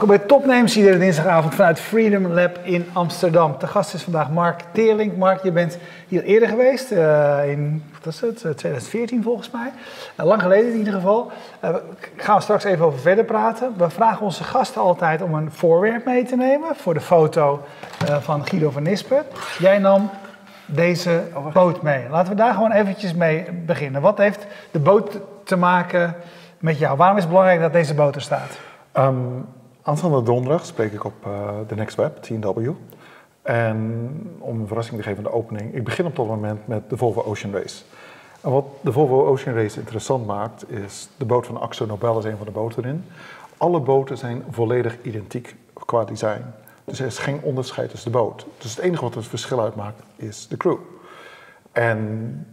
Welkom bij Topnames, iedere dinsdagavond vanuit Freedom Lab in Amsterdam. De gast is vandaag Mark Teerlink. Mark, je bent hier eerder geweest, uh, in wat is het, 2014 volgens mij. Uh, lang geleden in ieder geval. Uh, gaan we straks even over verder praten. We vragen onze gasten altijd om een voorwerp mee te nemen voor de foto van Guido van Nispen. Jij nam deze boot mee. Laten we daar gewoon eventjes mee beginnen. Wat heeft de boot te maken met jou? Waarom is het belangrijk dat deze boot er staat? Um, aanstaande donderdag spreek ik op uh, de Next Web, TNW. En om een verrassing te geven van de opening, ik begin op dat moment met de Volvo Ocean Race. En wat de Volvo Ocean Race interessant maakt, is de boot van Axo Nobel is een van de boten erin. Alle boten zijn volledig identiek qua design. Dus er is geen onderscheid tussen de boot. Dus het enige wat het verschil uitmaakt is de crew. En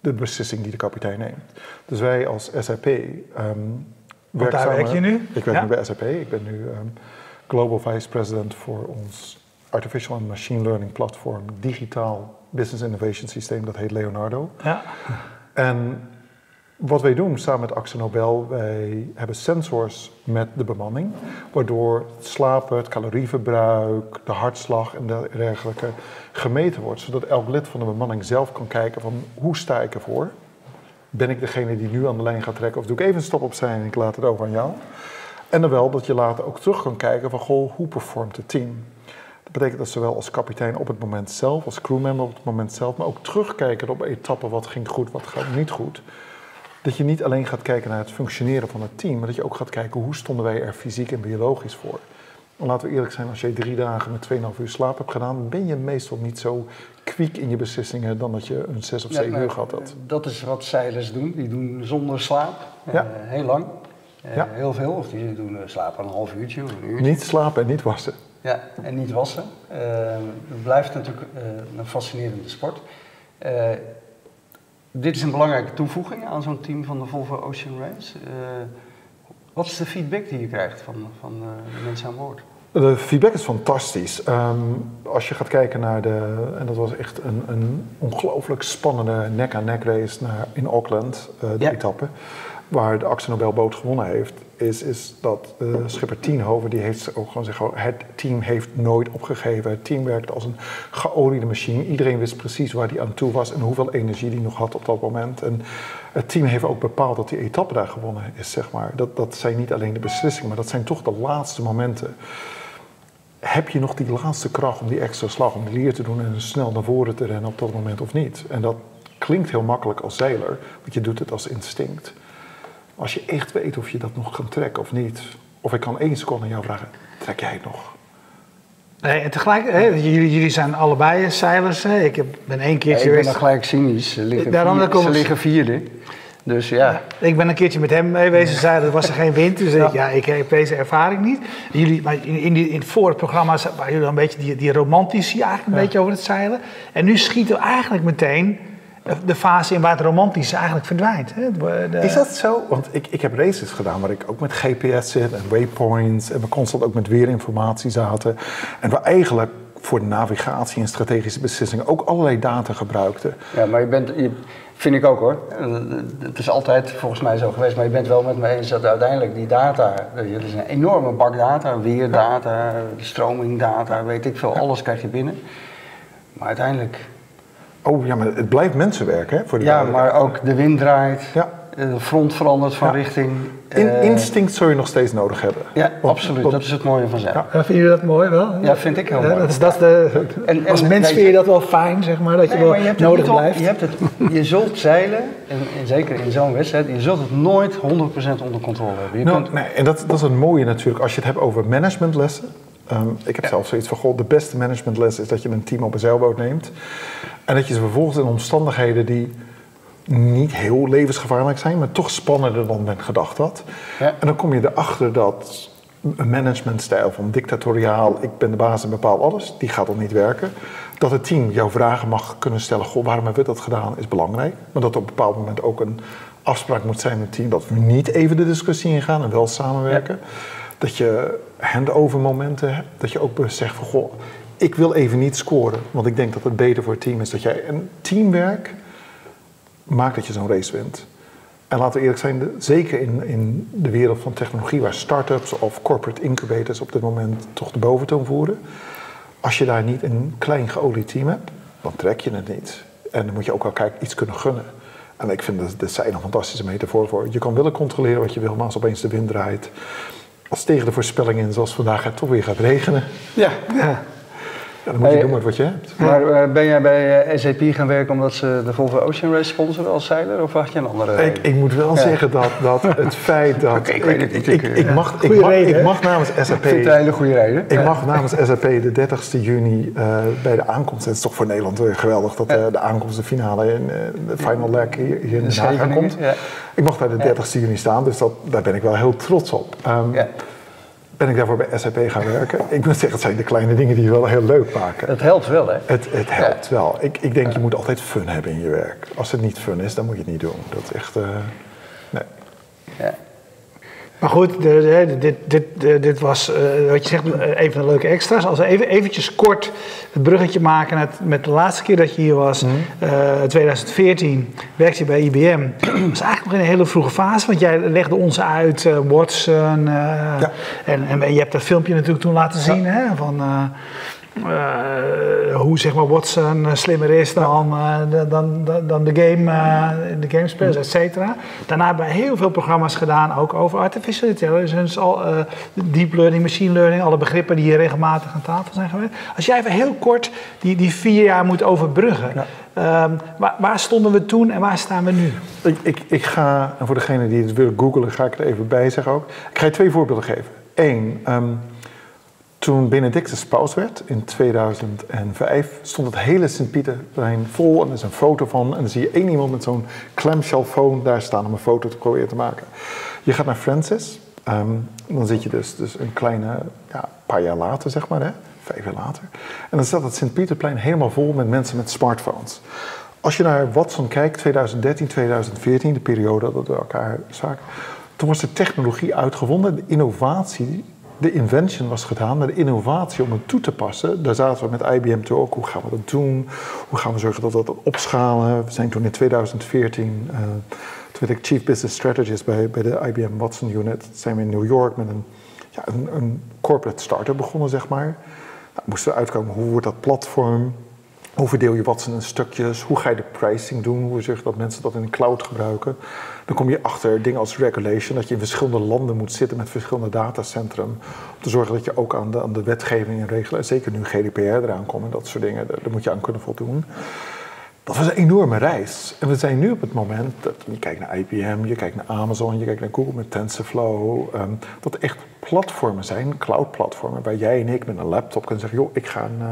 de beslissing die de kapitein neemt. Dus wij als SAP. Um, Want daar werk je nu? Ik werk nu bij SAP. Ik ben nu um, Global Vice President voor ons Artificial and Machine Learning platform, digitaal Business Innovation Systeem, dat heet Leonardo. Ja. En wat wij doen samen met Axel Nobel, wij hebben sensors met de bemanning, waardoor het slapen, het calorieverbruik, de hartslag en dergelijke gemeten wordt, zodat elk lid van de bemanning zelf kan kijken van hoe sta ik ervoor? Ben ik degene die nu aan de lijn gaat trekken of doe ik even een stap opzij en ik laat het over aan jou? En dan wel dat je later ook terug kan kijken van goh, hoe performt het team? Dat betekent dat zowel als kapitein op het moment zelf, als crewmember op het moment zelf, maar ook terugkijken op etappen wat ging goed, wat gaat niet goed dat je niet alleen gaat kijken naar het functioneren van het team, maar dat je ook gaat kijken hoe stonden wij er fysiek en biologisch voor. En laten we eerlijk zijn, als je drie dagen met 2,5 uur slaap hebt gedaan, ben je meestal niet zo kwiek in je beslissingen dan dat je een 6 of 7 uur gehad had. Dat is wat zeilers doen. Die doen zonder slaap, ja. uh, heel lang, ja. heel veel. Of die doen uh, slapen een half uurtje of een uurtje. Niet slapen en niet wassen. Ja, en niet wassen. het blijft natuurlijk een fascinerende sport dit is een belangrijke toevoeging aan zo'n team van de Volvo Ocean Race. Wat is de feedback die je krijgt van, van de mensen aan boord? De feedback is fantastisch. Um, als je gaat kijken naar de. En dat was echt een, een ongelooflijk spannende nek-aan-nek race naar, in Auckland, uh, de ja. etappe waar de Axel Nobelboot gewonnen heeft, is, is dat uh, schipper Tienhoven, die heeft ook gewoon gezegd, het team heeft nooit opgegeven. Het team werkte als een geoliede machine. Iedereen wist precies waar hij aan toe was en hoeveel energie hij nog had op dat moment. En het team heeft ook bepaald dat die etappe daar gewonnen is, zeg maar. Dat, dat zijn niet alleen de beslissingen, maar dat zijn toch de laatste momenten. Heb je nog die laatste kracht om die extra slag, om die leer te doen en snel naar voren te rennen op dat moment of niet? En dat klinkt heel makkelijk als zeiler, want je doet het als instinct. Als je echt weet of je dat nog kan trekken of niet. Of ik kan één seconde aan jou vragen, trek jij het nog? Nee, en tegelijk, hè, jullie, jullie zijn allebei zeilers. Hè. Ik heb, ben één keertje ja, ik ben dan gelijk cynisch. Ze liggen, Daarom vier, ze liggen vierde. Dus ja. Ik ben een keertje met hem meewezen zeilen, er was er geen wind. Dus ja. ik, ja, ik heb deze ervaring niet. Jullie, maar in, die, in het voor het programma waren jullie een beetje die, die romantici eigenlijk een beetje over het zeilen. En nu schieten we eigenlijk meteen de fase in waar het romantische eigenlijk verdwijnt. Hè? De... Is dat zo? Want ik, ik heb races gedaan waar ik ook met GPS zit en waypoints en we constant ook met weerinformatie zaten. En we eigenlijk voor navigatie en strategische beslissingen ook allerlei data gebruikten. Ja, maar je bent, je, vind ik ook hoor. Het is altijd volgens mij zo geweest, maar je bent wel met me eens dat uiteindelijk die data, er is een enorme bak data, weerdata, stromingdata, weet ik veel, alles krijg je binnen. Maar uiteindelijk Oh ja, maar het blijft mensenwerk, hè? Voor de ja, maar ook de wind draait, ja. De front verandert van richting. In, uh, instinct zul je nog steeds nodig hebben. Ja, absoluut. dat is het mooie van zijn. Ja. Vinden jullie dat mooi wel? Ja, vind ik heel mooi. Dat is, dat is de, en, als mens vind je dat wel fijn, zeg maar, dat je wel je nodig blijft. Je, hebt het, je zult zeilen, en, en zeker in zo'n wedstrijd, je zult het nooit 100% onder controle hebben. Je nou, kunt... nee, en dat, dat is het mooie natuurlijk, als je het hebt over managementlessen. Um, ik heb zelf zoiets van, god, de beste managementles is dat je een team op een zeilboot neemt. En dat je ze vervolgens in omstandigheden die niet heel levensgevaarlijk zijn, maar toch spannender dan men gedacht had. Ja. En dan kom je erachter dat een managementstijl van dictatoriaal, ik ben de baas en bepaal alles, die gaat dan niet werken. Dat het team jouw vragen mag kunnen stellen, goh, waarom hebben we dat gedaan, is belangrijk. Maar dat er op een bepaald moment ook een afspraak moet zijn met het team, dat we niet even de discussie ingaan en wel samenwerken. Dat je handover momenten hebt, dat je ook zegt van, goh, ik wil even niet scoren, want ik denk dat het beter voor het team is dat jij een teamwerk maakt dat je zo'n race wint. En laten we eerlijk zijn, zeker in, in de wereld van technologie, waar start-ups of corporate incubators op dit moment toch de boventoon voeren. Als je daar niet een klein geolied team hebt, dan trek je het niet. En dan moet je ook elkaar iets kunnen gunnen. En ik vind dat, dat zijn een fantastische metafoor voor. Je kan willen controleren wat je wil, maar als opeens de wind draait. Als tegen de voorspellingen in, zoals vandaag het toch weer gaat regenen. Ja. ja dan moet je doen met wat je hebt. Maar eh, ben jij bij eh, SAP gaan werken omdat ze de Volvo Ocean Race sponsoren als zeiler? Of had je een andere? Ik, ik moet wel zeggen dat, dat het feit dat... ik, weet het niet. Ik, ik, mag, ik, mag, ik mag namens SAP... Ik vind het een hele goede reden. Ik mag namens SAP de 30ste juni uh, bij de aankomst... Het is toch voor Nederland geweldig dat uh, de aankomst, de finale, in, de final leg hier, hier in Den Haag komt. Ik mag daar de 30ste juni staan, dus dat, daar ben ik wel heel trots op. Um, ben ik daarvoor bij SAP gaan werken. Ik moet zeggen, het zijn de kleine dingen die je wel heel leuk maken. Het helpt wel, hè? Het, het helpt wel. Ik, ik denk, je moet altijd fun hebben in je werk. Als het niet fun is, dan moet je het niet doen. Dat is echt... Uh, nee. Ja. Maar goed, dit, dit, dit was, uh, wat je zegt, eh, een van de leuke extra's. Als we even eventjes kort het bruggetje maken met, met de laatste keer dat je hier was, mm uh, 2014, werkte je bij IBM. Dat was eigenlijk nog in een hele vroege fase, want jij legde ons uit uh, Watson. Ja. en, en, je hebt dat filmpje natuurlijk toen laten zien ja. hè, van... Uh, hoe zeg maar Watson slimmer is dan, uh, dan, dan, dan, de game, uh, de gamespelers, et cetera. Daarna hebben we heel veel programma's gedaan, ook over artificial intelligence, al, deep learning, machine learning, alle begrippen die hier regelmatig aan tafel zijn geweest. Als jij even heel kort die, die vier jaar moet overbruggen, ja. um, waar, waar, stonden we toen en waar staan we nu? Ik, ik, ik ga, en voor degene die het willen googlen, ga ik er even bij zeggen ook. Ik ga je twee voorbeelden geven. Eén, um, toen Benedictus paus werd in 2005, stond het hele Sint-Pieterplein vol. En er is een foto van. En dan zie je één iemand met zo'n clamshell phone daar staan om een foto te proberen te maken. Je gaat naar Francis. Um, dan zit je dus, dus een kleine, ja, paar jaar later, zeg maar, hè, vijf jaar later. En dan staat het Sint-Pieterplein helemaal vol met mensen met smartphones. Als je naar Watson kijkt, 2013, 2014, de periode dat we elkaar zagen, toen was de technologie uitgevonden, de innovatie de invention was gedaan, maar de innovatie om het toe te passen, daar zaten we met IBM toe ook. Hoe gaan we dat doen? Hoe gaan we zorgen dat we dat opschalen? We zijn toen in 2014, uh, toen werd ik Chief Business Strategist bij, bij de IBM Watson Unit, zijn we in New York met een, ja, een, een corporate startup begonnen, zeg maar. Nou, moesten we uitkomen, hoe wordt dat platform? Hoe verdeel je Watson in stukjes? Hoe ga je de pricing doen? Hoe zorg je dat mensen dat in de cloud gebruiken? Dan kom je achter dingen als regulation, dat je in verschillende landen moet zitten met verschillende datacentrum. Om te zorgen dat je ook aan de, aan de wetgeving en regelen, en zeker nu GDPR eraan komt en dat soort dingen, daar, moet je aan kunnen voldoen. Dat was een enorme reis. En we zijn nu op het moment dat je kijkt naar IBM, je kijkt naar Amazon, je kijkt naar Google met TensorFlow. Um, dat echt platformen zijn, cloud-platformen, waar jij en ik met een laptop kunnen zeggen: joh, ik ga een. Uh,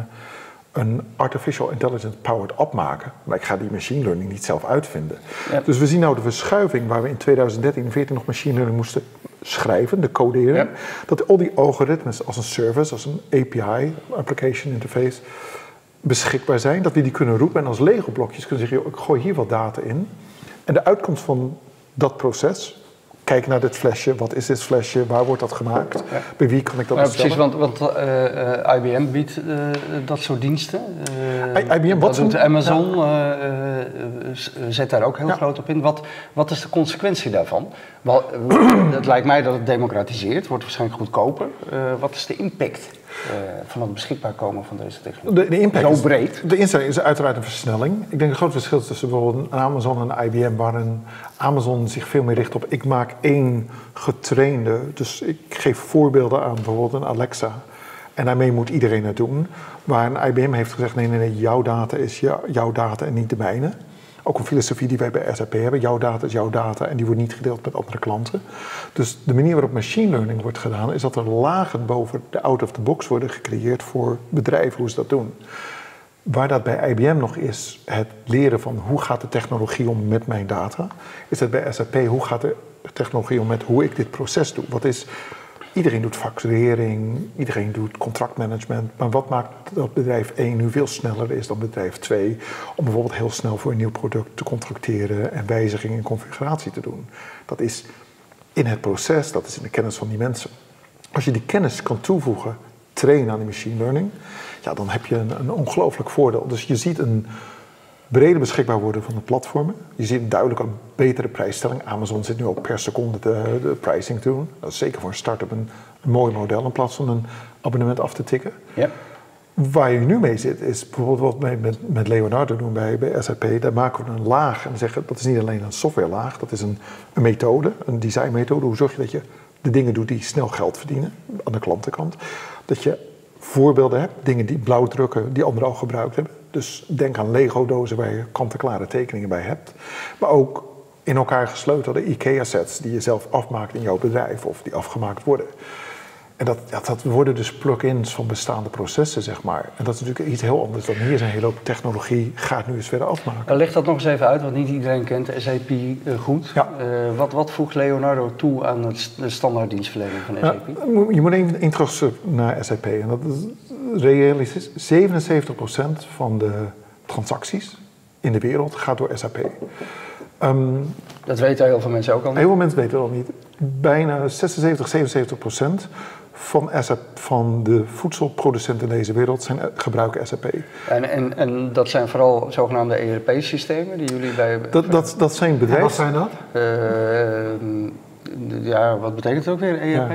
een artificial intelligence powered app maken. Maar ik ga die machine learning niet zelf uitvinden. Dus we zien nou de verschuiving waar we in 2013 en 2014 nog machine learning moesten schrijven, de coderen. Dat al die algoritmes als een service, als een API, application interface, beschikbaar zijn. Dat we die kunnen roepen en als Lego blokjes kunnen zeggen, ik gooi hier wat data in. En de uitkomst van dat proces kijk naar dit flesje, wat is dit flesje, waar wordt dat gemaakt, bij wie kan ik dat nou, Precies, want, want uh, uh, IBM biedt uh, dat soort diensten. IBM, wat doet Amazon, zet daar ook heel groot op in. Wat, wat is de consequentie daarvan? Wel, het lijkt mij dat het democratiseert, wordt waarschijnlijk goedkoper. wat is de impact? Uh, van het beschikbaar komen van deze technologie? De, de impact Zo is, breed. De instelling is uiteraard een versnelling. Ik denk een groot verschil tussen bijvoorbeeld Amazon en IBM, waarin Amazon zich veel meer richt op ik maak één getrainde. Dus ik geef voorbeelden aan bijvoorbeeld een Alexa. En daarmee moet iedereen het doen. Waar een IBM heeft gezegd: nee, nee, nee, jouw data is jouw data en niet de mijne. Ook een filosofie die wij bij SAP hebben. Jouw data is jouw data en die wordt niet gedeeld met andere klanten. Dus de manier waarop machine learning wordt gedaan, is dat er lagen boven de out-of-the-box worden gecreëerd voor bedrijven hoe ze dat doen. Waar dat bij IBM nog is, het leren van hoe gaat de technologie om met mijn data, is het bij SAP hoe gaat de technologie om met hoe ik dit proces doe. Wat is Iedereen doet facturering, iedereen doet contractmanagement. Maar wat maakt dat bedrijf 1 nu veel sneller is dan bedrijf 2 om bijvoorbeeld heel snel voor een nieuw product te contracteren en wijzigingen in configuratie te doen? Dat is in het proces, dat is in de kennis van die mensen. Als je die kennis kan toevoegen, trainen aan die machine learning, ja, dan heb je een, een ongelooflijk voordeel. Dus je ziet een breder beschikbaar worden van de platformen. Je ziet duidelijk een betere prijsstelling. Amazon zit nu ook per seconde de, de pricing te doen. Dat is zeker voor een start-up een, een mooi model in plaats van een abonnement af te tikken. Ja. Waar je nu mee zit, is bijvoorbeeld wat wij met, met Leonardo doen bij, bij SAP. Daar maken we een laag en zeggen dat is niet alleen een softwarelaag, dat is een, een methode, een designmethode. Hoe zorg je dat je de dingen doet die snel geld verdienen aan de klantenkant? Dat je voorbeelden hebt, dingen die blauw drukken, die anderen al gebruikt hebben. Dus denk aan Lego-dozen waar je kant-en-klare tekeningen bij hebt. Maar ook in elkaar gesleutelde IKEA-sets die je zelf afmaakt in jouw bedrijf of die afgemaakt worden. En dat, dat worden dus plug-ins van bestaande processen, zeg maar. En dat is natuurlijk iets heel anders dan hier een hele hoop technologie gaat nu eens verder afmaken. Leg dat nog eens even uit, want niet iedereen kent SAP uh, goed. Ja. Uh, wat, wat voegt Leonardo toe aan het, de standaarddienstverlening van SAP? Je moet even terug naar SAP. En dat is realistisch. 77% van de transacties in de wereld gaat door SAP. Um, dat weten heel veel mensen ook al niet. Heel veel mensen weten dat al niet. Bijna 76, 77 procent van, SAP, van de voedselproducenten in deze wereld zijn, eh, gebruiken SAP. En, en, en dat zijn vooral zogenaamde ERP-systemen die jullie bij... Dat, dat, dat zijn bedrijven... wat zijn dat? Uh, ja, wat betekent het ook weer, ERP?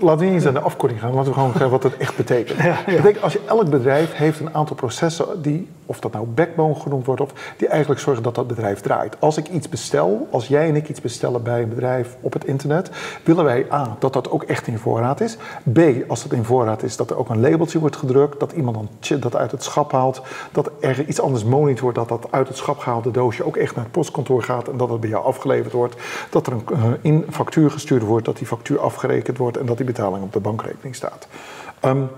Laten we niet eens aan de afkorting gaan, laten we gewoon zeggen wat het echt betekent. Ja, ja. betekent, als je elk bedrijf heeft een aantal processen die, of dat nou backbone genoemd wordt, of die eigenlijk zorgen dat dat bedrijf draait. Als ik iets bestel, als jij en ik iets bestellen bij een bedrijf op het internet, willen wij A, dat dat ook echt in voorraad is. B, als het in voorraad is, dat er ook een labeltje wordt gedrukt, dat iemand dan dat uit het schap haalt, dat er iets anders monitort dat dat uit het schap gehaalde doosje ook echt naar het postkantoor gaat en dat het bij jou afgeleverd wordt, dat er een uh, in factuur gestuurd wordt, dat die factuur afgerekend wordt en dat die betaling op de bankrekening staat. Um,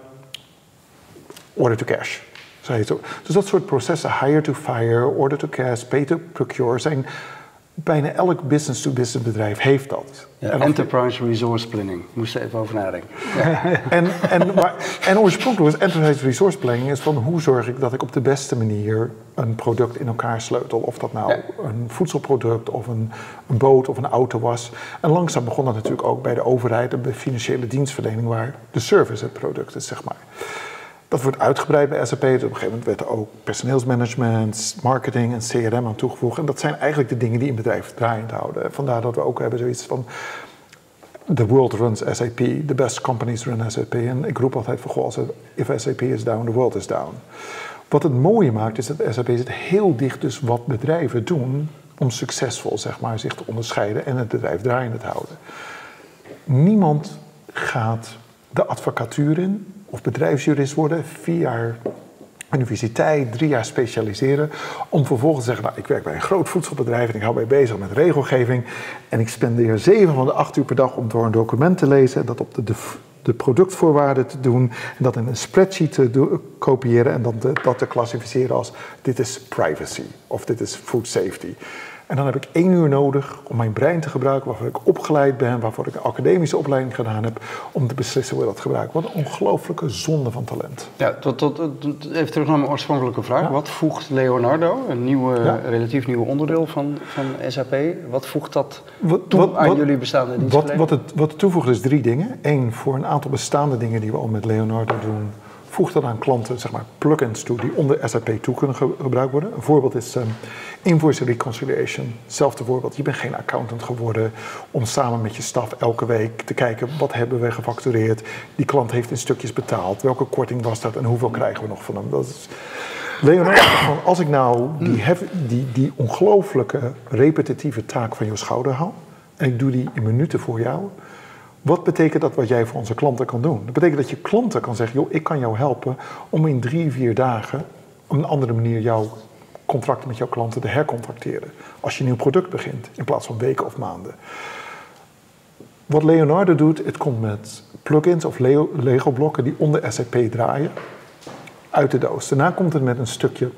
order to cash. Dus dat soort processen, hire to fire, order to cash, pay to procure, zijn bijna elk business-to-business bedrijf heeft dat. Ja, enterprise resource planning, moest er even over nadenken. Ja. en, en, maar, en oorspronkelijk was enterprise resource planning is van hoe zorg ik dat ik op de beste manier een product in elkaar sleutel. Of dat nou een voedselproduct of een, een, boot of een auto was. En langzaam begon dat natuurlijk ook bij de overheid en bij financiële dienstverlening waar de service het product is, zeg maar. Dat wordt uitgebreid bij SAP. Dus op een gegeven moment werd er ook personeelsmanagement, marketing en CRM aan toegevoegd. En dat zijn eigenlijk de dingen die een bedrijf draaiend houden. Vandaar dat we ook hebben zoiets van. The world runs SAP, the best companies run SAP. En ik roep altijd van, goh, if SAP is down, the world is down. Wat het mooie maakt is dat SAP zit heel dicht dus wat bedrijven doen om succesvol zeg maar, zich te onderscheiden en het bedrijf draaiende te houden. Niemand gaat de advocatuur in of bedrijfsjurist worden, vier jaar universiteit, drie jaar specialiseren, om vervolgens te zeggen, nou, ik werk bij een groot voedselbedrijf en ik hou mij bezig met regelgeving en ik spendeer zeven van de acht uur per dag om door een document te lezen, dat op de, de, de productvoorwaarden te doen en dat in een spreadsheet te kopiëren en dan dat te klassificeren als dit is privacy of dit is food safety. En dan heb ik één uur nodig om mijn brein te gebruiken, waarvoor ik opgeleid ben, waarvoor ik een academische opleiding gedaan heb, om te beslissen hoe we dat gebruiken. Wat een ongelooflijke zonde van talent. Ja, tot, tot, even terug naar mijn oorspronkelijke vraag. Wat voegt Leonardo, een nieuwe, relatief nieuw onderdeel van, van SAP, wat voegt dat toe wat, aan jullie bestaande dienstverlening? Wat, wat, het, wat het toevoegt is drie dingen. Eén, voor een aantal bestaande dingen die we al met Leonardo doen, voegt dat aan klanten zeg maar, plugins toe die onder SAP toe kunnen gebruikt worden. Een voorbeeld is um, invoice reconciliation. Hetzelfde voorbeeld, je bent geen accountant geworden om samen met je staf elke week te kijken wat hebben we gefactureerd. Die klant heeft in stukjes betaald, welke korting was dat en hoeveel krijgen we nog van hem. Dat is, Leonardo, als ik nou die, die, die ongelooflijke repetitieve taak van je schouder haal en ik doe die in minuten voor jou, wat betekent dat wat jij voor onze klanten kan doen? Dat betekent dat je klanten kan zeggen, joh, ik kan jou helpen om in drie, vier dagen op een andere manier jouw contracten met jouw klanten te hercontracteren. Als je een nieuw product begint, in plaats van weken of maanden. Wat Leonardo doet, het komt met plugins of Lego-blokken die onder SAP draaien uit de doos. Daarna komt het met een stukje,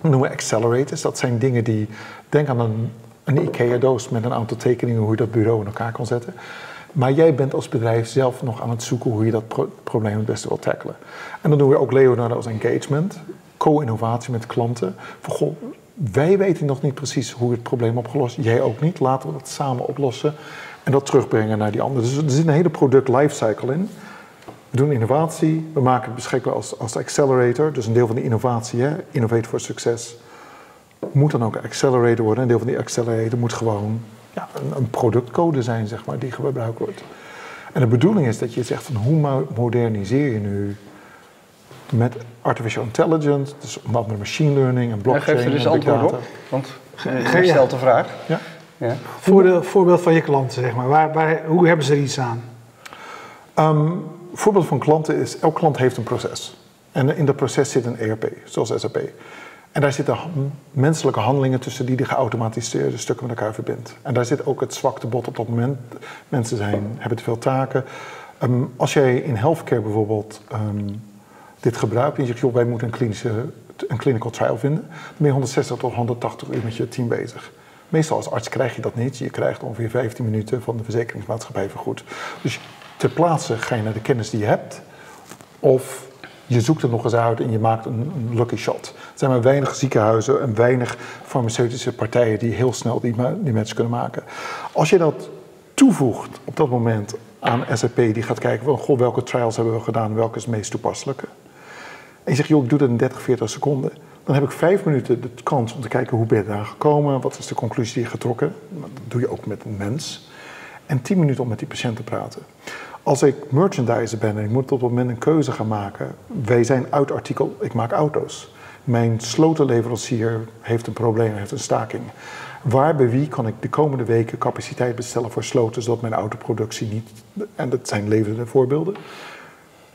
noemen we accelerators. Dat zijn dingen die, denk aan een, een IKEA-doos met een aantal tekeningen hoe je dat bureau in elkaar kan zetten. Maar jij bent als bedrijf zelf nog aan het zoeken hoe je dat probleem het beste wilt tackelen. En dan doen we ook Leonardo als engagement, co-innovatie met klanten. Van, goh, wij weten nog niet precies hoe het probleem opgelost. Jij ook niet. Laten we dat samen oplossen en dat terugbrengen naar die anderen. Dus er zit een hele product lifecycle in. We doen innovatie, we maken het beschikbaar als, als accelerator, dus een deel van de innovatie, hè? innovate for success. moet dan ook accelerator worden. Een deel van die accelerator moet gewoon ja, een, een, productcode zijn, zeg maar, die gebruikt wordt. En de bedoeling is dat je zegt van hoe moderniseer je nu met artificial intelligence, dus onder andere machine learning en blockchain. Ja, geef er dus antwoord op, want je stelt de vraag. Ja. Ja. Voorbeeld, voorbeeld van je klanten, zeg maar. Waar, waar, hoe hebben ze er iets aan? Um, voorbeeld van klanten is, elk klant heeft een proces. En in dat proces zit een ERP, zoals SAP. En daar zitten menselijke handelingen tussen die de geautomatiseerde stukken met elkaar verbindt. En daar zit ook het zwakte bot op dat moment. Mensen zijn, hebben te veel taken. Ehm, als jij in healthcare bijvoorbeeld ehm, dit gebruikt en je zegt, joh, wij moeten een, klinische, een clinical trial vinden, ben je 160 tot 180 uur met je team bezig. Meestal als arts krijg je dat niet. Je krijgt ongeveer 15 minuten van de verzekeringsmaatschappij vergoed. Dus ter plaatse ga je naar de kennis die je hebt. Of je zoekt het nog eens uit en je maakt een, lucky shot. Er zijn maar weinig ziekenhuizen en weinig farmaceutische partijen die heel snel die, die match kunnen maken. Als je dat toevoegt op dat moment aan SAP, die gaat kijken van goh, welke trials hebben we gedaan, welke is het meest toepasselijke. En je zegt, joh, ik doe dat in 30, 40 seconden. Dan heb ik vijf minuten de kans om te kijken hoe ben je daar gekomen, wat is de conclusie die je getrokken. Dat doe je ook met een mens. En tien minuten om met die patiënt te praten. Als ik merchandiser ben en ik moet op het moment een keuze gaan maken. Wij zijn uit artikel, ik maak auto's. Mijn slotenleverancier heeft een probleem, heeft een staking. Waar bij wie kan ik de komende weken capaciteit bestellen voor sloten, zodat mijn autoproductie niet. En dat zijn levende voorbeelden.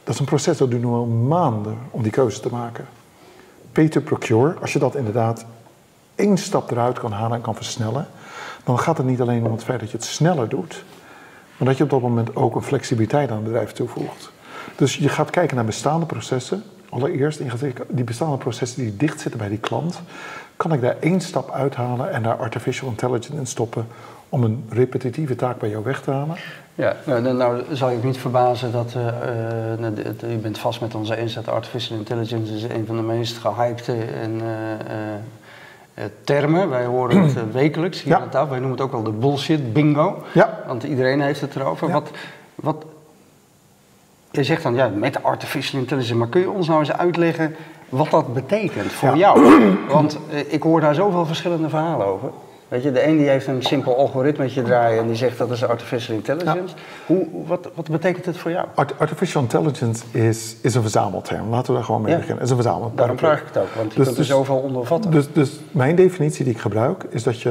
Dat is een proces dat duurt nu al maanden om die keuze te maken. Pay procure, als je dat inderdaad één stap eruit kan halen en kan versnellen, dan gaat het niet alleen om het feit dat je het sneller doet, maar dat je op dat moment ook een flexibiliteit aan het bedrijf toevoegt. Dus je gaat kijken naar bestaande processen. Allereerst, die bestaande processen die dicht zitten bij die klant, kan ik daar één stap uithalen en daar artificial intelligence in stoppen om een repetitieve taak bij jou weg te halen? Ja, nou, nou zal je niet verbazen dat uh, uh, u bent vast met onze eens dat artificial intelligence is een van de meest gehypte en uh, termen. Wij horen het wekelijks hier ja. aan tafel. Wij noemen het ook wel de bullshit bingo. Ja. Want iedereen heeft het erover. Wat, wat, je zegt dan, ja, met artificial intelligence, maar kun je ons nou eens uitleggen wat dat betekent voor jou? Want ik hoor daar zoveel verschillende verhalen over. Weet je, de een die heeft een simpel algoritmetje draaien en die zegt dat is artificial intelligence. Hoe, wat, wat betekent het voor jou? artificial intelligence is, is een verzamelterm. Laten we daar gewoon mee ja. beginnen. is een verzamelterm. Daarom vraag ik het ook, want je dus, kunt er dus- zoveel onder vatten. Dus, dus mijn definitie die ik gebruik is dat je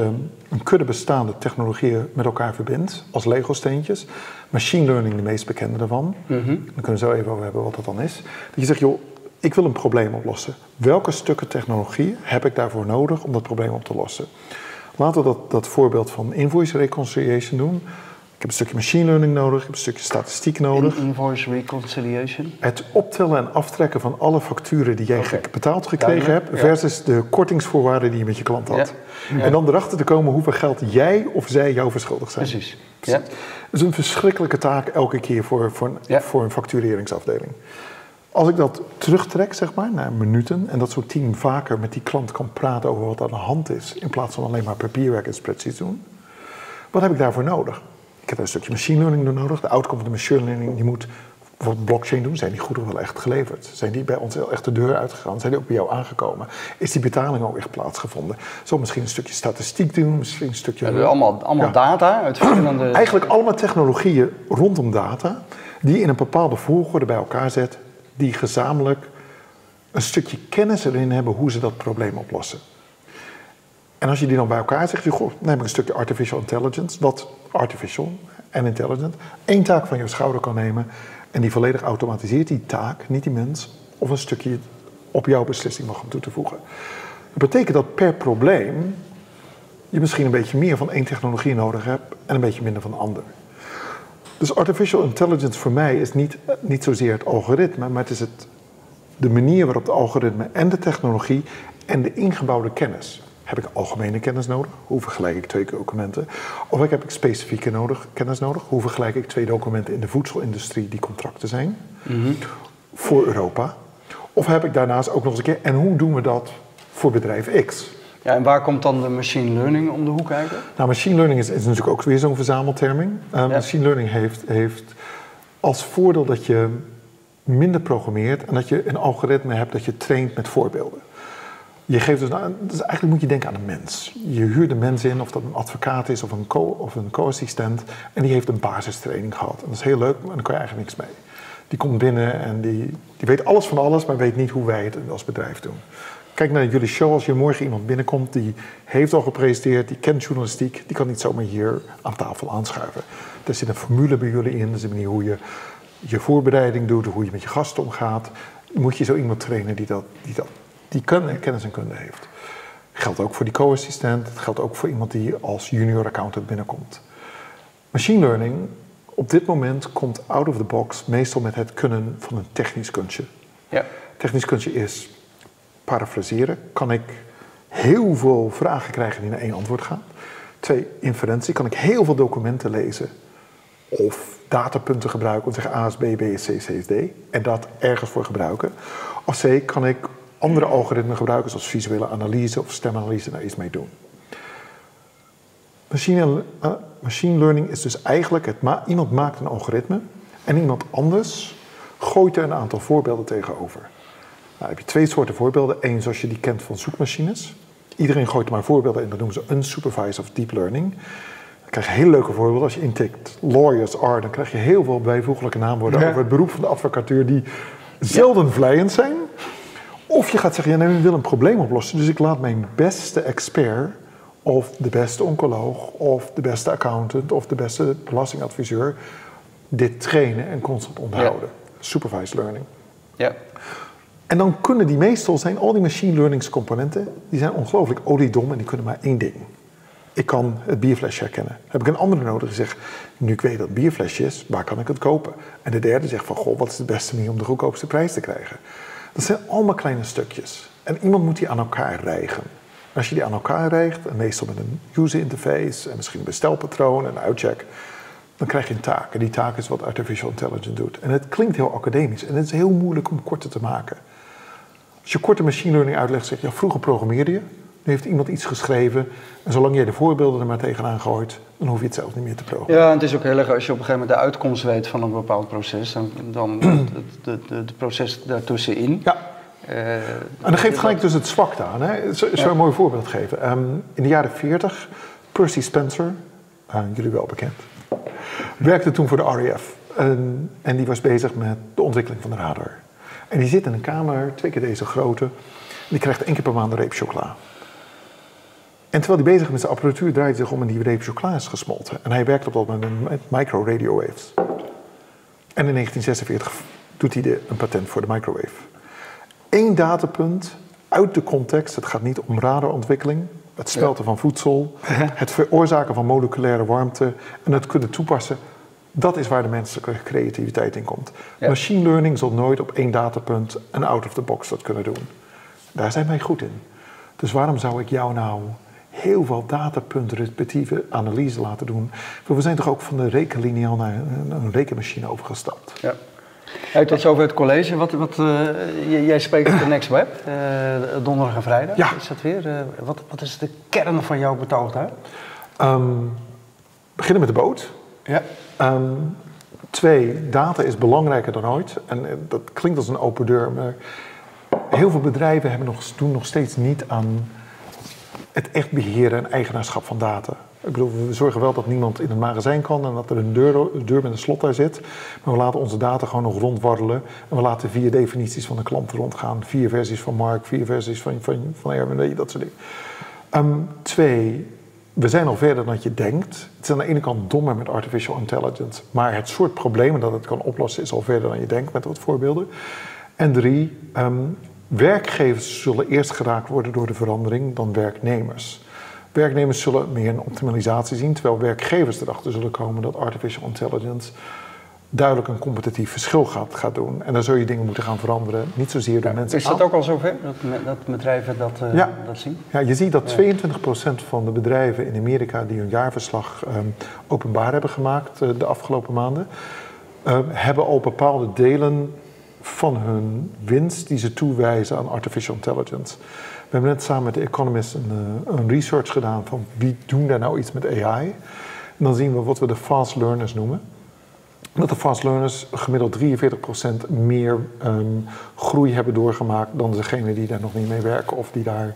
een kudde bestaande technologieën met elkaar verbindt als Lego-steentjes. Machine learning de meest bekende daarvan. Mm -hmm. Daar kunnen we zo even over hebben wat dat dan is. Dat je zegt, joh, ik wil een probleem oplossen. Welke stukken technologie heb ik daarvoor nodig om dat probleem op te lossen? Laten we dat, dat voorbeeld van invoice reconciliation doen. Ik heb een stukje machine learning nodig, ik heb een stukje statistiek nodig. invoice reconciliation? Het optellen en aftrekken van alle facturen die jij betaald gekregen hebt, versus de kortingsvoorwaarden die je met je klant had. En dan erachter te komen hoeveel geld jij of zij jou verschuldigd zijn. Precies. Ja. Dat is een verschrikkelijke taak elke keer voor, voor, voor een factureringsafdeling. Als ik dat terugtrek, zeg maar, naar minuten en dat zo'n team vaker met die klant kan praten over wat aan de hand is, in plaats van alleen maar papierwerk en spreadsheets doen, wat heb ik daarvoor nodig? Ik heb een stukje machine learning nodig. De outcome van de machine learning, die moet bijvoorbeeld blockchain doen. Zijn die goederen wel echt geleverd? Zijn die bij ons echt de deur uitgegaan? Zijn die ook bij jou aangekomen? Is die betaling ook echt plaatsgevonden? Zo misschien een stukje statistiek doen, misschien een stukje... We allemaal, allemaal data uit verschillende... Eigenlijk allemaal technologieën rondom data, die in een bepaalde volgorde bij elkaar zet die gezamenlijk een stukje kennis erin hebben hoe ze dat probleem oplossen. En als je die dan bij elkaar zegt, goh, heb ik een stukje artificial intelligence, wat artificial en intelligent, één taak van je schouder kan nemen en die volledig automatiseert die taak, niet die mens, of een stukje op jouw beslissing mag toe te voegen. Dat betekent dat per probleem je misschien een beetje meer van één technologie nodig hebt en een beetje minder van de ander. Dus artificial intelligence voor mij is niet, niet zozeer het algoritme, maar het is het, de manier waarop de algoritme en de technologie en de ingebouwde kennis. Heb ik algemene kennis nodig? Hoe vergelijk ik twee documenten? Of heb ik specifieke nodig, kennis nodig? Hoe vergelijk ik twee documenten in de voedselindustrie die contracten zijn mhm. voor Europa? Of heb ik daarnaast ook nog eens een keer, en hoe doen we dat voor bedrijf X? Ja, en waar komt dan de machine learning om de hoek kijken? Nou, machine learning is, is natuurlijk ook weer zo'n verzamelterming. Uh, Machine learning heeft, heeft als voordeel dat je minder programmeert en dat je een algoritme hebt dat je traint met voorbeelden. Je geeft dus, dus eigenlijk moet je denken aan een mens. Je huurt een mens in, of dat een advocaat is of een co- of een co-assistent, en die heeft een basistraining gehad. En dat is heel leuk, maar dan kan je eigenlijk niks mee. Die komt binnen en die, die weet alles van alles, maar weet niet hoe wij het als bedrijf doen. Kijk naar jullie show, als je morgen iemand binnenkomt die heeft al gepresenteerd, die kent journalistiek, die kan niet zomaar hier aan tafel aanschuiven. Er zit een formule bij jullie in, er zit een manier hoe je je voorbereiding doet, hoe je met je gasten omgaat. Moet je zo iemand trainen die dat, die dat die kennis en kunde heeft. Geldt ook voor die co-assistent, het geldt ook voor iemand die als junior accountant binnenkomt. Machine learning op dit moment komt out of the box meestal met het kunnen van een technisch kunstje. Ja. Technisch kunstje is parafraseren. Kan ik heel veel vragen krijgen die naar één antwoord gaan? Twee, inferentie. Kan ik heel veel documenten lezen of datapunten gebruiken om te zeggen A is B, B C, C is D en dat ergens voor gebruiken? Of C, kan ik andere algoritmen gebruiken, zoals visuele analyse of stemanalyse, daar iets mee doen. Machine, uh, machine learning is dus eigenlijk, het ma iemand maakt een algoritme en iemand anders gooit er een aantal voorbeelden tegenover. Nou, heb je twee soorten voorbeelden. Eén zoals je die kent van zoekmachines. Iedereen gooit maar voorbeelden in, dat noemen ze unsupervised of deep learning. Dan krijg je hele leuke voorbeelden. Als je intikt lawyers are, dan krijg je heel veel bijvoeglijke naamwoorden over het beroep van de advocatuur die zelden vlijend zijn. Of je gaat zeggen, ja, nee, we willen een probleem oplossen, dus ik laat mijn beste expert of de beste oncoloog of de beste accountant of de beste belastingadviseur dit trainen en constant onderhouden. Supervised learning. Ja. En dan kunnen die meestal zijn, al die machine learning componenten, die zijn ongelooflijk oliedom en die kunnen maar één ding. Ik kan het bierflesje herkennen. Heb ik een andere nodig die zegt, nu ik weet dat het bierflesje is, waar kan ik het kopen? En de derde zegt van, goh, wat is de beste manier om de goedkoopste prijs te krijgen? Dat zijn allemaal kleine stukjes. En iemand moet die aan elkaar rijgen. Als je die aan elkaar rijgt, en meestal met een user interface en misschien een bestelpatroon en een uitcheck, dan krijg je een taak. En die taak is wat artificial intelligence doet. En het klinkt heel academisch en het is heel moeilijk om korte te maken. Als je korte machine learning uitlegt, zeg je, ja, vroeger programmeerde je, nu heeft iemand iets geschreven. En zolang jij de voorbeelden er maar tegenaan gooit, dan hoef je het zelf niet meer te programmeren. Ja, en het is ook heel erg als je op een gegeven moment de uitkomst weet van een bepaald proces, dan, dan het, het, proces daartussenin. Ja. Uh, en dat geeft gelijk dus het zwakte aan. Hè? Ik zou een mooi voorbeeld geven. Um, in de jaren 40, Percy Spencer, uh, jullie wel bekend, werkte toen voor de RAF. En, en die was bezig met de ontwikkeling van de radar. En die zit in een kamer, twee keer deze grootte. Die krijgt één keer per maand een reep chocola. En terwijl hij bezig is met zijn apparatuur, draait hij zich om en die reep chocola is gesmolten. En hij werkt op dat moment met micro-radio waves. En in 1946 doet hij de, een patent voor de microwave. Eén datapunt uit de context, het gaat niet om radarontwikkeling, het smelten van voedsel, het veroorzaken van moleculaire warmte en het kunnen toepassen. Dat is waar de menselijke creativiteit in komt. Machine learning zal nooit op één datapunt en out of the box dat kunnen doen. Daar zijn wij goed in. Dus waarom zou ik jou nou heel veel datapunten, respectieve analyse laten doen. We zijn toch ook van de rekenlineaal naar een rekenmachine overgestapt. Ja. Hey, tot zover het college. Wat, wat, uh, jij spreekt op de Next Web, uh, donderdag en vrijdag. Ja. Is dat weer? Uh, wat, wat is de kern van jouw betoog daar? Um, beginnen met de boot. Ja. Um, twee, data is belangrijker dan ooit. En dat klinkt als een open deur, maar heel veel bedrijven hebben nog, doen nog steeds niet aan het echt beheren en eigenaarschap van data. Ik bedoel, we zorgen wel dat niemand in het magazijn kan en dat er een deur, deur met een slot daar zit. Maar we laten onze data gewoon nog rondwarrelen. En we laten vier definities van de klant rondgaan. Vier versies van Mark, vier versies van, van, van Erwin, dat soort dingen. Um, twee, we zijn al verder dan je denkt. Het is aan de ene kant dommer met artificial intelligence. Maar het soort problemen dat het kan oplossen is al verder dan je denkt met wat voorbeelden. En drie, um, Werkgevers zullen eerst geraakt worden door de verandering dan werknemers. Werknemers zullen meer een optimalisatie zien, terwijl werkgevers erachter zullen komen dat artificial intelligence duidelijk een competitief verschil gaat, gaat doen. En dan zul je dingen moeten gaan veranderen, niet zozeer door mensen. Is dat ook al zover, dat, dat bedrijven dat, uh, dat zien? Ja, je ziet dat 22% van de bedrijven in Amerika die hun jaarverslag um, openbaar hebben gemaakt uh, de afgelopen maanden, uh, hebben al bepaalde delen van hun winst die ze toewijzen aan artificial intelligence. We hebben net samen met de Economist een, eh, een research gedaan van wie doen daar nou iets met AI. En dan zien we wat we de fast learners noemen. Dat de fast learners gemiddeld 43% meer um, groei hebben doorgemaakt dan degenen die daar nog niet mee werken of die daar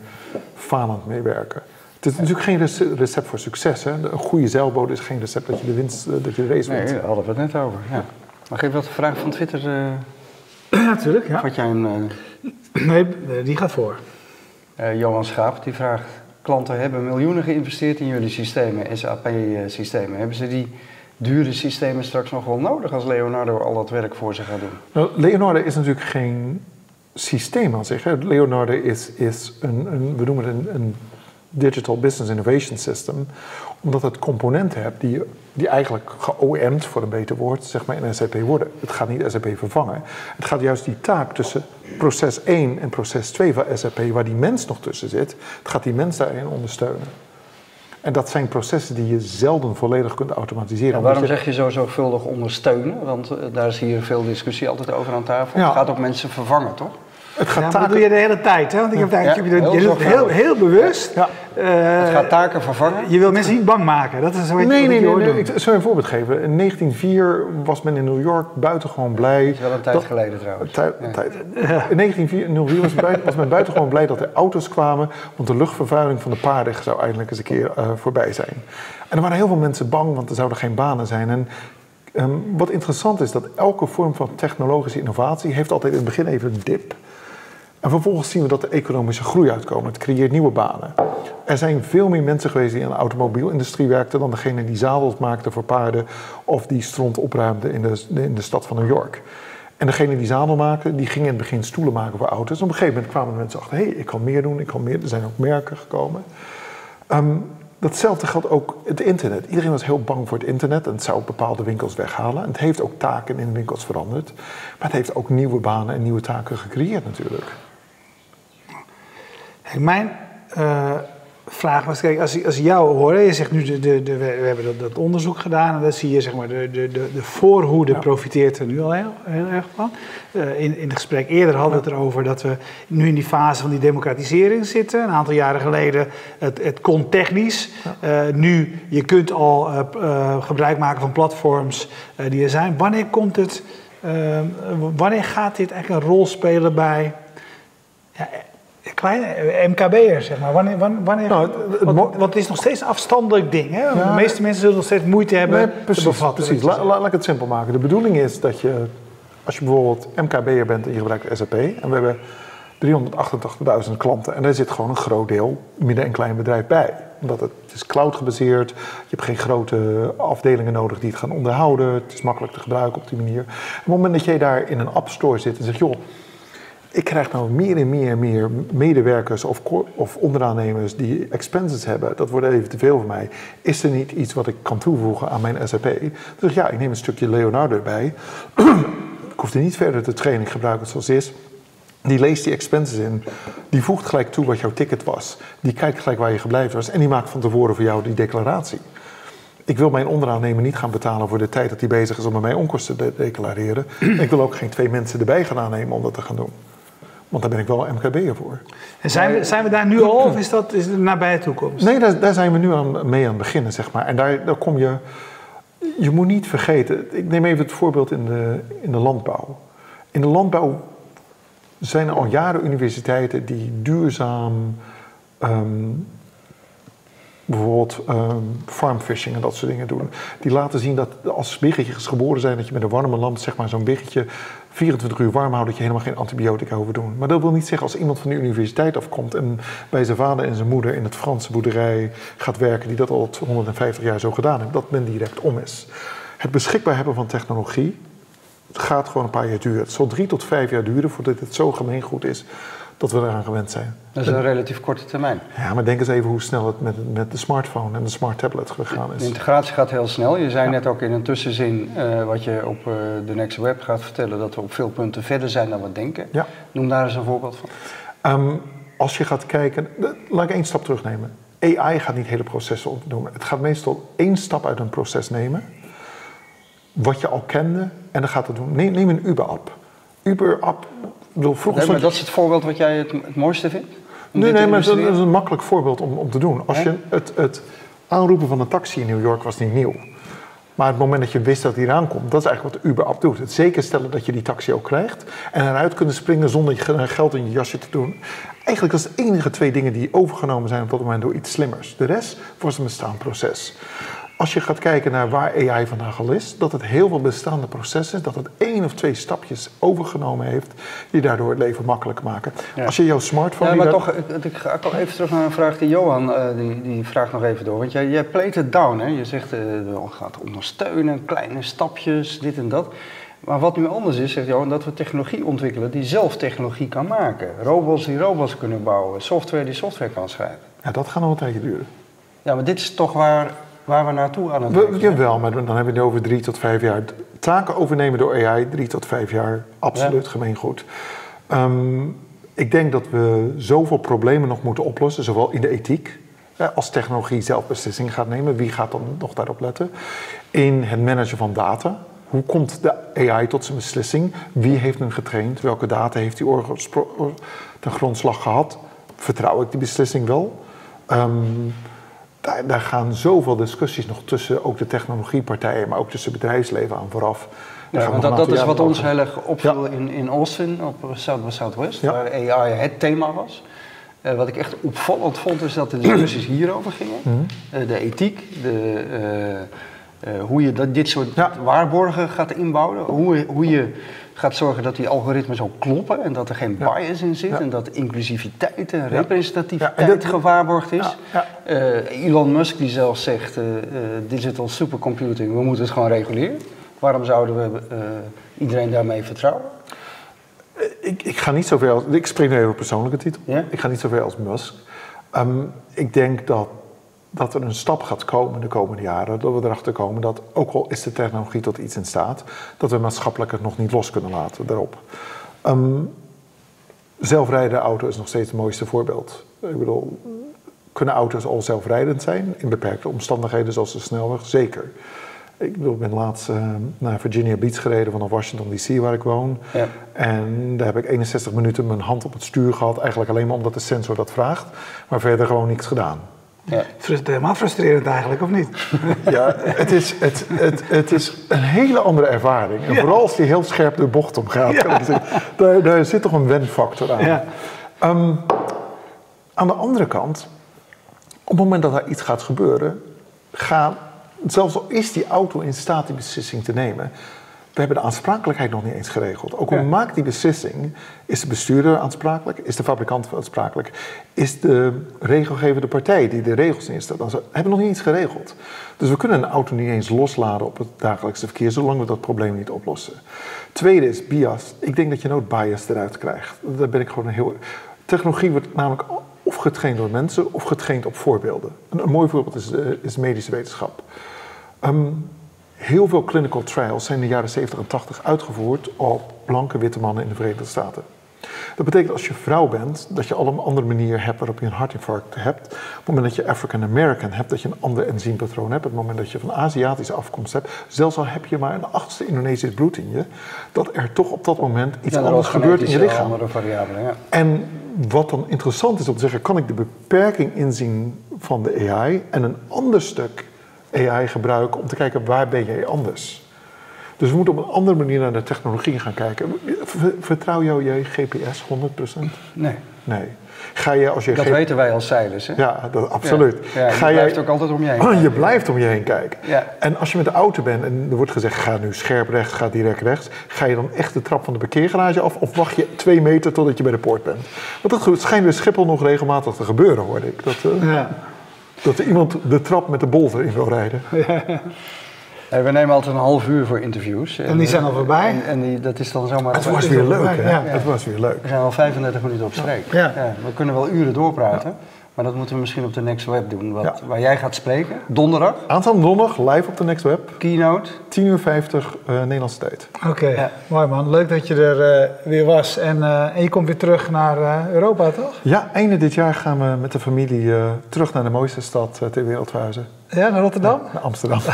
falend mee werken. Het is natuurlijk geen recept voor succes. Hè? Een goede zeilboot is geen recept dat je de, winst, eh, dat je de race wint. Nee, daar hadden we het net over. Ja. Mag ik wat de vraag van Twitter? Uh, ja, natuurlijk. Ja. Wat jij een, uh... Nee, die gaat voor. Uh, Johan Schaap die vraagt: klanten hebben miljoenen geïnvesteerd in jullie systemen, SAP-systemen. Hebben ze die dure systemen straks nog wel nodig als Leonardo al dat werk voor ze gaat doen? Nou, Leonardo is natuurlijk geen systeem aan zich. Hè. Leonardo is, is een, een, we noemen het een, een Digital Business Innovation System, omdat het componenten hebt die, die eigenlijk ge-OM'd, voor een beter woord, zeg maar in SAP worden. Het gaat niet SAP vervangen. Het gaat juist die taak tussen proces 1 en proces 2 van SAP, waar die mens nog tussen zit, het gaat die mens daarin ondersteunen. En dat zijn processen die je zelden volledig kunt automatiseren. waarom zeg je zo zorgvuldig ondersteunen? Want eh, daar is hier veel discussie altijd over aan tafel. Het gaat ook mensen vervangen, toch? Het gaat ja, dat doe je de hele tijd, hè? Want ik heb ja, je, heel, je doet heel, heel bewust. Ja. Uh, het gaat taken vervangen. Je wil mensen niet bang maken. Dat is zo nee, nee, nee, nee, Ik zal je een voorbeeld geven. In 1904 was men in New York buitengewoon blij. Dat is wel een tijd geleden trouwens. In 1904 was, buiten, was men buitengewoon blij dat er auto's kwamen. Want de luchtvervuiling van de paarden zou eindelijk eens een keer uh, voorbij zijn. En er waren heel veel mensen bang, want er zouden geen banen zijn. En um, wat interessant is, dat elke vorm van technologische innovatie heeft altijd in het begin even een dip. En vervolgens zien we dat de economische groei uitkomt. Het creëert nieuwe banen. Er zijn veel meer mensen geweest die in de automobielindustrie werkten dan degene die zadels maakten voor paarden of die stront opruimden in de, in de stad van New York. En degene die zadel maakten, die gingen in het begin stoelen maken voor auto's. Op een gegeven moment kwamen mensen achter, hé, hey, ik kan meer doen, ik kan meer. Er zijn ook merken gekomen. Um, datzelfde geldt ook het internet. Iedereen was heel bang voor het internet en het zou bepaalde winkels weghalen. En het heeft ook taken in winkels veranderd. Maar het heeft ook nieuwe banen en nieuwe taken gecreëerd natuurlijk. Mijn uh, vraag was, kijk, als, als jou hoor, je zegt nu, de, de, de, we hebben dat, dat, onderzoek gedaan en dan zie je zeg maar, de, de, de, voorhoede profiteert er nu al heel, heel erg van. Uh, in, in het gesprek eerder hadden we het erover dat we nu in die fase van die democratisering zitten. Een aantal jaren geleden, het, het kon technisch. Uh, nu, je kunt al gebruik maken van platforms die er zijn. Wanneer komt het, wanneer gaat dit eigenlijk een rol spelen bij... Ja, kleine eh, MKB'er, zeg maar. Wanneer, wanneer, nou, het, want, het is nog steeds een afstandelijk ding. Hè? de meeste mensen zullen nog steeds moeite hebben nee, precies, te bevatten. Precies, laat ik het simpel maken. De bedoeling is dat je, als je bijvoorbeeld MKB'er bent en je gebruikt SAP... en we hebben 388.000 klanten en daar zit gewoon een groot deel midden- en klein bedrijf bij. Omdat het, het is cloud gebaseerd, je hebt geen grote afdelingen nodig die het gaan onderhouden. Het is makkelijk te gebruiken op die manier. Op het moment dat jij daar in een app store zit en zegt... joh, ik krijg nou meer en meer en meer medewerkers of, of onderaannemers die expenses hebben. Dat wordt even te veel voor mij. Is er niet iets wat ik kan toevoegen aan mijn SAP? Dus ja, ik neem een stukje Leonardo erbij. ik hoef die niet verder te trainen, ik gebruik het zoals is. Die leest die expenses in. Die voegt gelijk toe wat jouw ticket was. Die kijkt gelijk waar je gebleven was. En die maakt van tevoren voor jou die declaratie. Ik wil mijn onderaannemer niet gaan betalen voor de tijd dat hij bezig is om mijn onkosten te declareren. ik wil ook geen twee mensen erbij gaan aannemen om dat te gaan doen. Want daar ben ik wel MKB'er voor. En zijn we, zijn we daar nu al of is dat is het nabije toekomst? Nee, daar, daar zijn we nu aan, mee aan het beginnen, zeg maar. En daar, daar kom je... Je moet niet vergeten... Ik neem even het voorbeeld in de, in de landbouw. In de landbouw zijn er al jaren universiteiten die duurzaam... Um, bijvoorbeeld um, farmfishing en dat soort dingen doen. Die laten zien dat als biggetjes geboren zijn, dat je met een warme lamp zeg maar, zo'n biggetje 24 uur warm houdt, dat je helemaal geen antibiotica hoeft te doen. Maar dat wil niet zeggen als iemand van de universiteit afkomt en bij zijn vader en zijn moeder in het Franse boerderij gaat werken, die dat al 150 jaar zo gedaan heeft, dat men direct om is. Het beschikbaar hebben van technologie gaat gewoon een paar jaar duren. Het zal drie tot vijf jaar duren voordat het zo gemeengoed is dat we eraan gewend zijn. Dat is een relatief korte termijn. Ja, maar denk eens even hoe snel het met, met de smartphone en de smart tablet gegaan is. De integratie gaat heel snel. Je zei net ook in een tussenzin, uh, wat je op uh, de Next Web gaat vertellen, dat we op veel punten verder zijn dan we denken. Ja. Noem daar eens een voorbeeld van. Um, als je gaat kijken, laat ik één stap terugnemen. AI gaat niet hele processen opdoen. Het gaat meestal één stap uit een proces nemen, wat je al kende, en dan gaat het doen. Neem, neem een Uber-app. Uber-app nee, dat is het voorbeeld wat jij het, het mooiste vindt? Nee, nee, maar dat is een makkelijk voorbeeld om, om te doen. Als je het, het aanroepen van een taxi in New York was niet nieuw. Maar het moment dat je wist dat hij eraan komt, dat is eigenlijk wat de Uber-app doet. Het zeker stellen dat je die taxi ook krijgt en eruit kunnen springen zonder je geld in je jasje te doen. Eigenlijk is het de enige twee dingen die overgenomen zijn op dat moment door iets slimmers. De rest was een bestaand proces als je gaat kijken naar waar AI vandaag al is, dat het heel veel bestaande processen, dat het één of twee stapjes overgenomen heeft, die daardoor het leven makkelijk maken. Als je jouw smartphone. Ja, maar toch, ik, ik ga even terug naar een vraag die Johan, uh, die, die vraagt nog even door. Want jij, jij pleit het down, hè? Je zegt, uh, we gaat ondersteunen, kleine stapjes, dit en dat. Maar wat nu anders is, zegt Johan, dat we technologie ontwikkelen die zelf technologie kan maken. Robots die robots kunnen bouwen, software die software kan schrijven. Ja, dat gaat nog een tijdje duren. Ja, maar dit is toch waar waar we naartoe aan het we, Jawel, maar dan hebben we het over drie tot vijf jaar. Taken overnemen door AI, drie tot vijf jaar, absoluut ja. gemeengoed. Um, ik denk dat we zoveel problemen nog moeten oplossen, zowel in de ethiek, als technologie zelf beslissingen gaat nemen. Wie gaat dan nog daarop letten? In het managen van data. Hoe komt de AI tot zijn beslissing? Wie heeft hem getraind? Welke data heeft hij ten grondslag gehad? Vertrouw ik die beslissing wel? Um, daar, daar, gaan zoveel discussies nog tussen ook de technologiepartijen, maar ook tussen bedrijfsleven aan vooraf. Ja, want dat, dat is wat ons heel erg opviel in, in Austin, op South by Southwest, waar AI het thema was. Uh, wat ik echt opvallend vond, is dat de discussies hierover gingen. Mm uh, de ethiek, de, uh, hoe je dat, dit soort waarborgen gaat inbouwen, hoe, hoe je gaat zorgen dat die algoritmes ook kloppen en dat er geen bias in zit en dat inclusiviteit en representativiteit gewaarborgd is. Uh, Elon Musk die zelf zegt, uh, digital supercomputing, we moeten het gewoon reguleren. Waarom zouden we iedereen daarmee vertrouwen? Ik, ik, ga niet zover als, ik spreek nu even op persoonlijke titel, ik ga niet zover als Musk. Um, ik denk dat dat er een stap gaat komen de komende jaren, dat we erachter komen dat, ook al is de technologie tot iets in staat, dat we maatschappelijk het nog niet los kunnen laten daarop. Um, zelfrijdende auto is nog steeds het mooiste voorbeeld. Ik bedoel, kunnen auto's al zelfrijdend zijn in beperkte omstandigheden zoals de snelweg? Zeker. Ik bedoel, ik ben laatst uh, naar Virginia Beach gereden vanaf Washington DC, waar ik woon. Ja. En daar heb ik 61 minuten mijn hand op het stuur gehad, eigenlijk alleen maar omdat de sensor dat vraagt, maar verder gewoon niks gedaan. Ja. Het is helemaal frustrerend eigenlijk, of niet? Ja, het is, het, het, het is een hele andere ervaring. En vooral als die heel scherp de bocht omgaat. Ja. Daar, daar zit toch een wenfactor aan. Ja. Um, aan de andere kant, op het moment dat er iets gaat gebeuren, gaat, zelfs al is die auto in staat die beslissing te nemen, we hebben de aansprakelijkheid nog niet eens geregeld. Ook hoe maakt die beslissing? Is de bestuurder aansprakelijk? Is de fabrikant aansprakelijk? Is de regelgevende partij die de regels instelt? We hebben nog niet eens geregeld. Dus we kunnen een auto niet eens losladen op het dagelijkse verkeer, zolang we dat probleem niet oplossen. Tweede is bias. Ik denk dat je nooit bias eruit krijgt. Daar ben ik gewoon een heel. Technologie wordt namelijk of getraind door mensen of getraind op voorbeelden. Een, mooi voorbeeld is, uh, is medische wetenschap. Um, Heel veel clinical trials zijn in de jaren 70 en 80 uitgevoerd op blanke witte mannen in de Verenigde Staten. Dat betekent als je vrouw bent, dat je al een andere manier hebt waarop je een hartinfarct hebt. Op het moment dat je African American hebt, dat je een ander enzympatroon hebt. Op het moment dat je van Aziatische afkomst hebt, zelfs al heb je maar een achtste Indonesisch bloed in je, dat er toch op dat moment iets anders gebeurt in je lichaam. Ja. En wat dan interessant is om te zeggen, kan ik de beperking inzien van de AI en een ander stuk AI gebruiken om te kijken waar ben jij anders. Dus we moeten op een andere manier naar de technologie gaan kijken. Vertrouw jou je GPS 100%? Nee. Nee. Ga je als je dat weten wij als zeilers, hè? Ja, dat, absoluut. Ja, je blijft ook altijd om je heen kijken. Je blijft om je heen kijken. Ja. En als je met de auto bent en er wordt gezegd... ga nu scherp rechts, ga direct rechts... ga je dan echt de trap van de parkeergarage af... of wacht je twee meter totdat je bij de poort bent? Want dat schijnt bij Schiphol nog regelmatig te gebeuren, hoorde ik. Dat, uh, ja. Dat er iemand de trap met de bolver in wil rijden. Ja. we nemen altijd een half uur voor interviews. En, die zijn al voorbij. En, en die, dat is dan zomaar... Het was weer leuk, hè? Ja. Het was weer leuk. We zijn al 35 minuten op streek. Ja. we kunnen wel uren doorpraten. Maar dat moeten we misschien op de Next Web doen, wat, waar jij gaat spreken. Donderdag. Aanstaande donderdag, live op de Next Web. Keynote. 10 uur 50 uh, Nederlandse tijd. Oké, ja. mooi man. Leuk dat je er uh, weer was. En, uh, en, je komt weer terug naar uh, Europa, toch? Ja, einde dit jaar gaan we met de familie terug naar de mooiste stad ter wereld verhuizen. Ja, naar Rotterdam? naar Amsterdam.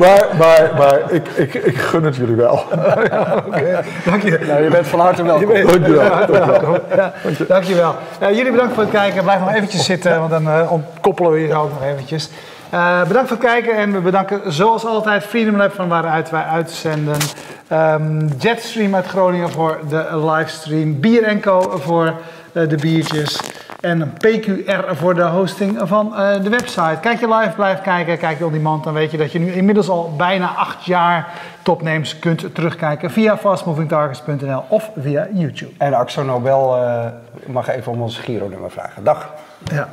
maar maar, maar ik, ik, ik gun het jullie wel. ja, okay. Dank je. Nou, je bent van harte welkom. Bent, Dankjewel. Dankjewel. Ja, dankjewel. Uh, jullie bedankt voor het kijken. Blijf nog eventjes zitten, want dan uh, ontkoppelen we hier ook nog eventjes. Uh, bedankt voor het kijken en we bedanken zoals altijd Freedom Lab van waaruit wij uitzenden. Um, Jetstream uit Groningen voor de livestream. Bier Co voor uh, de biertjes. En PQR voor de hosting van uh, de website. Kijk je live, blijf kijken. Kijk je on demand, dan weet je dat je nu inmiddels al bijna acht jaar topnames kunt terugkijken via fastmovingtargets.nl of via YouTube. En Axo Nobel mag even om ons Giro-nummer vragen. Dag. Ja.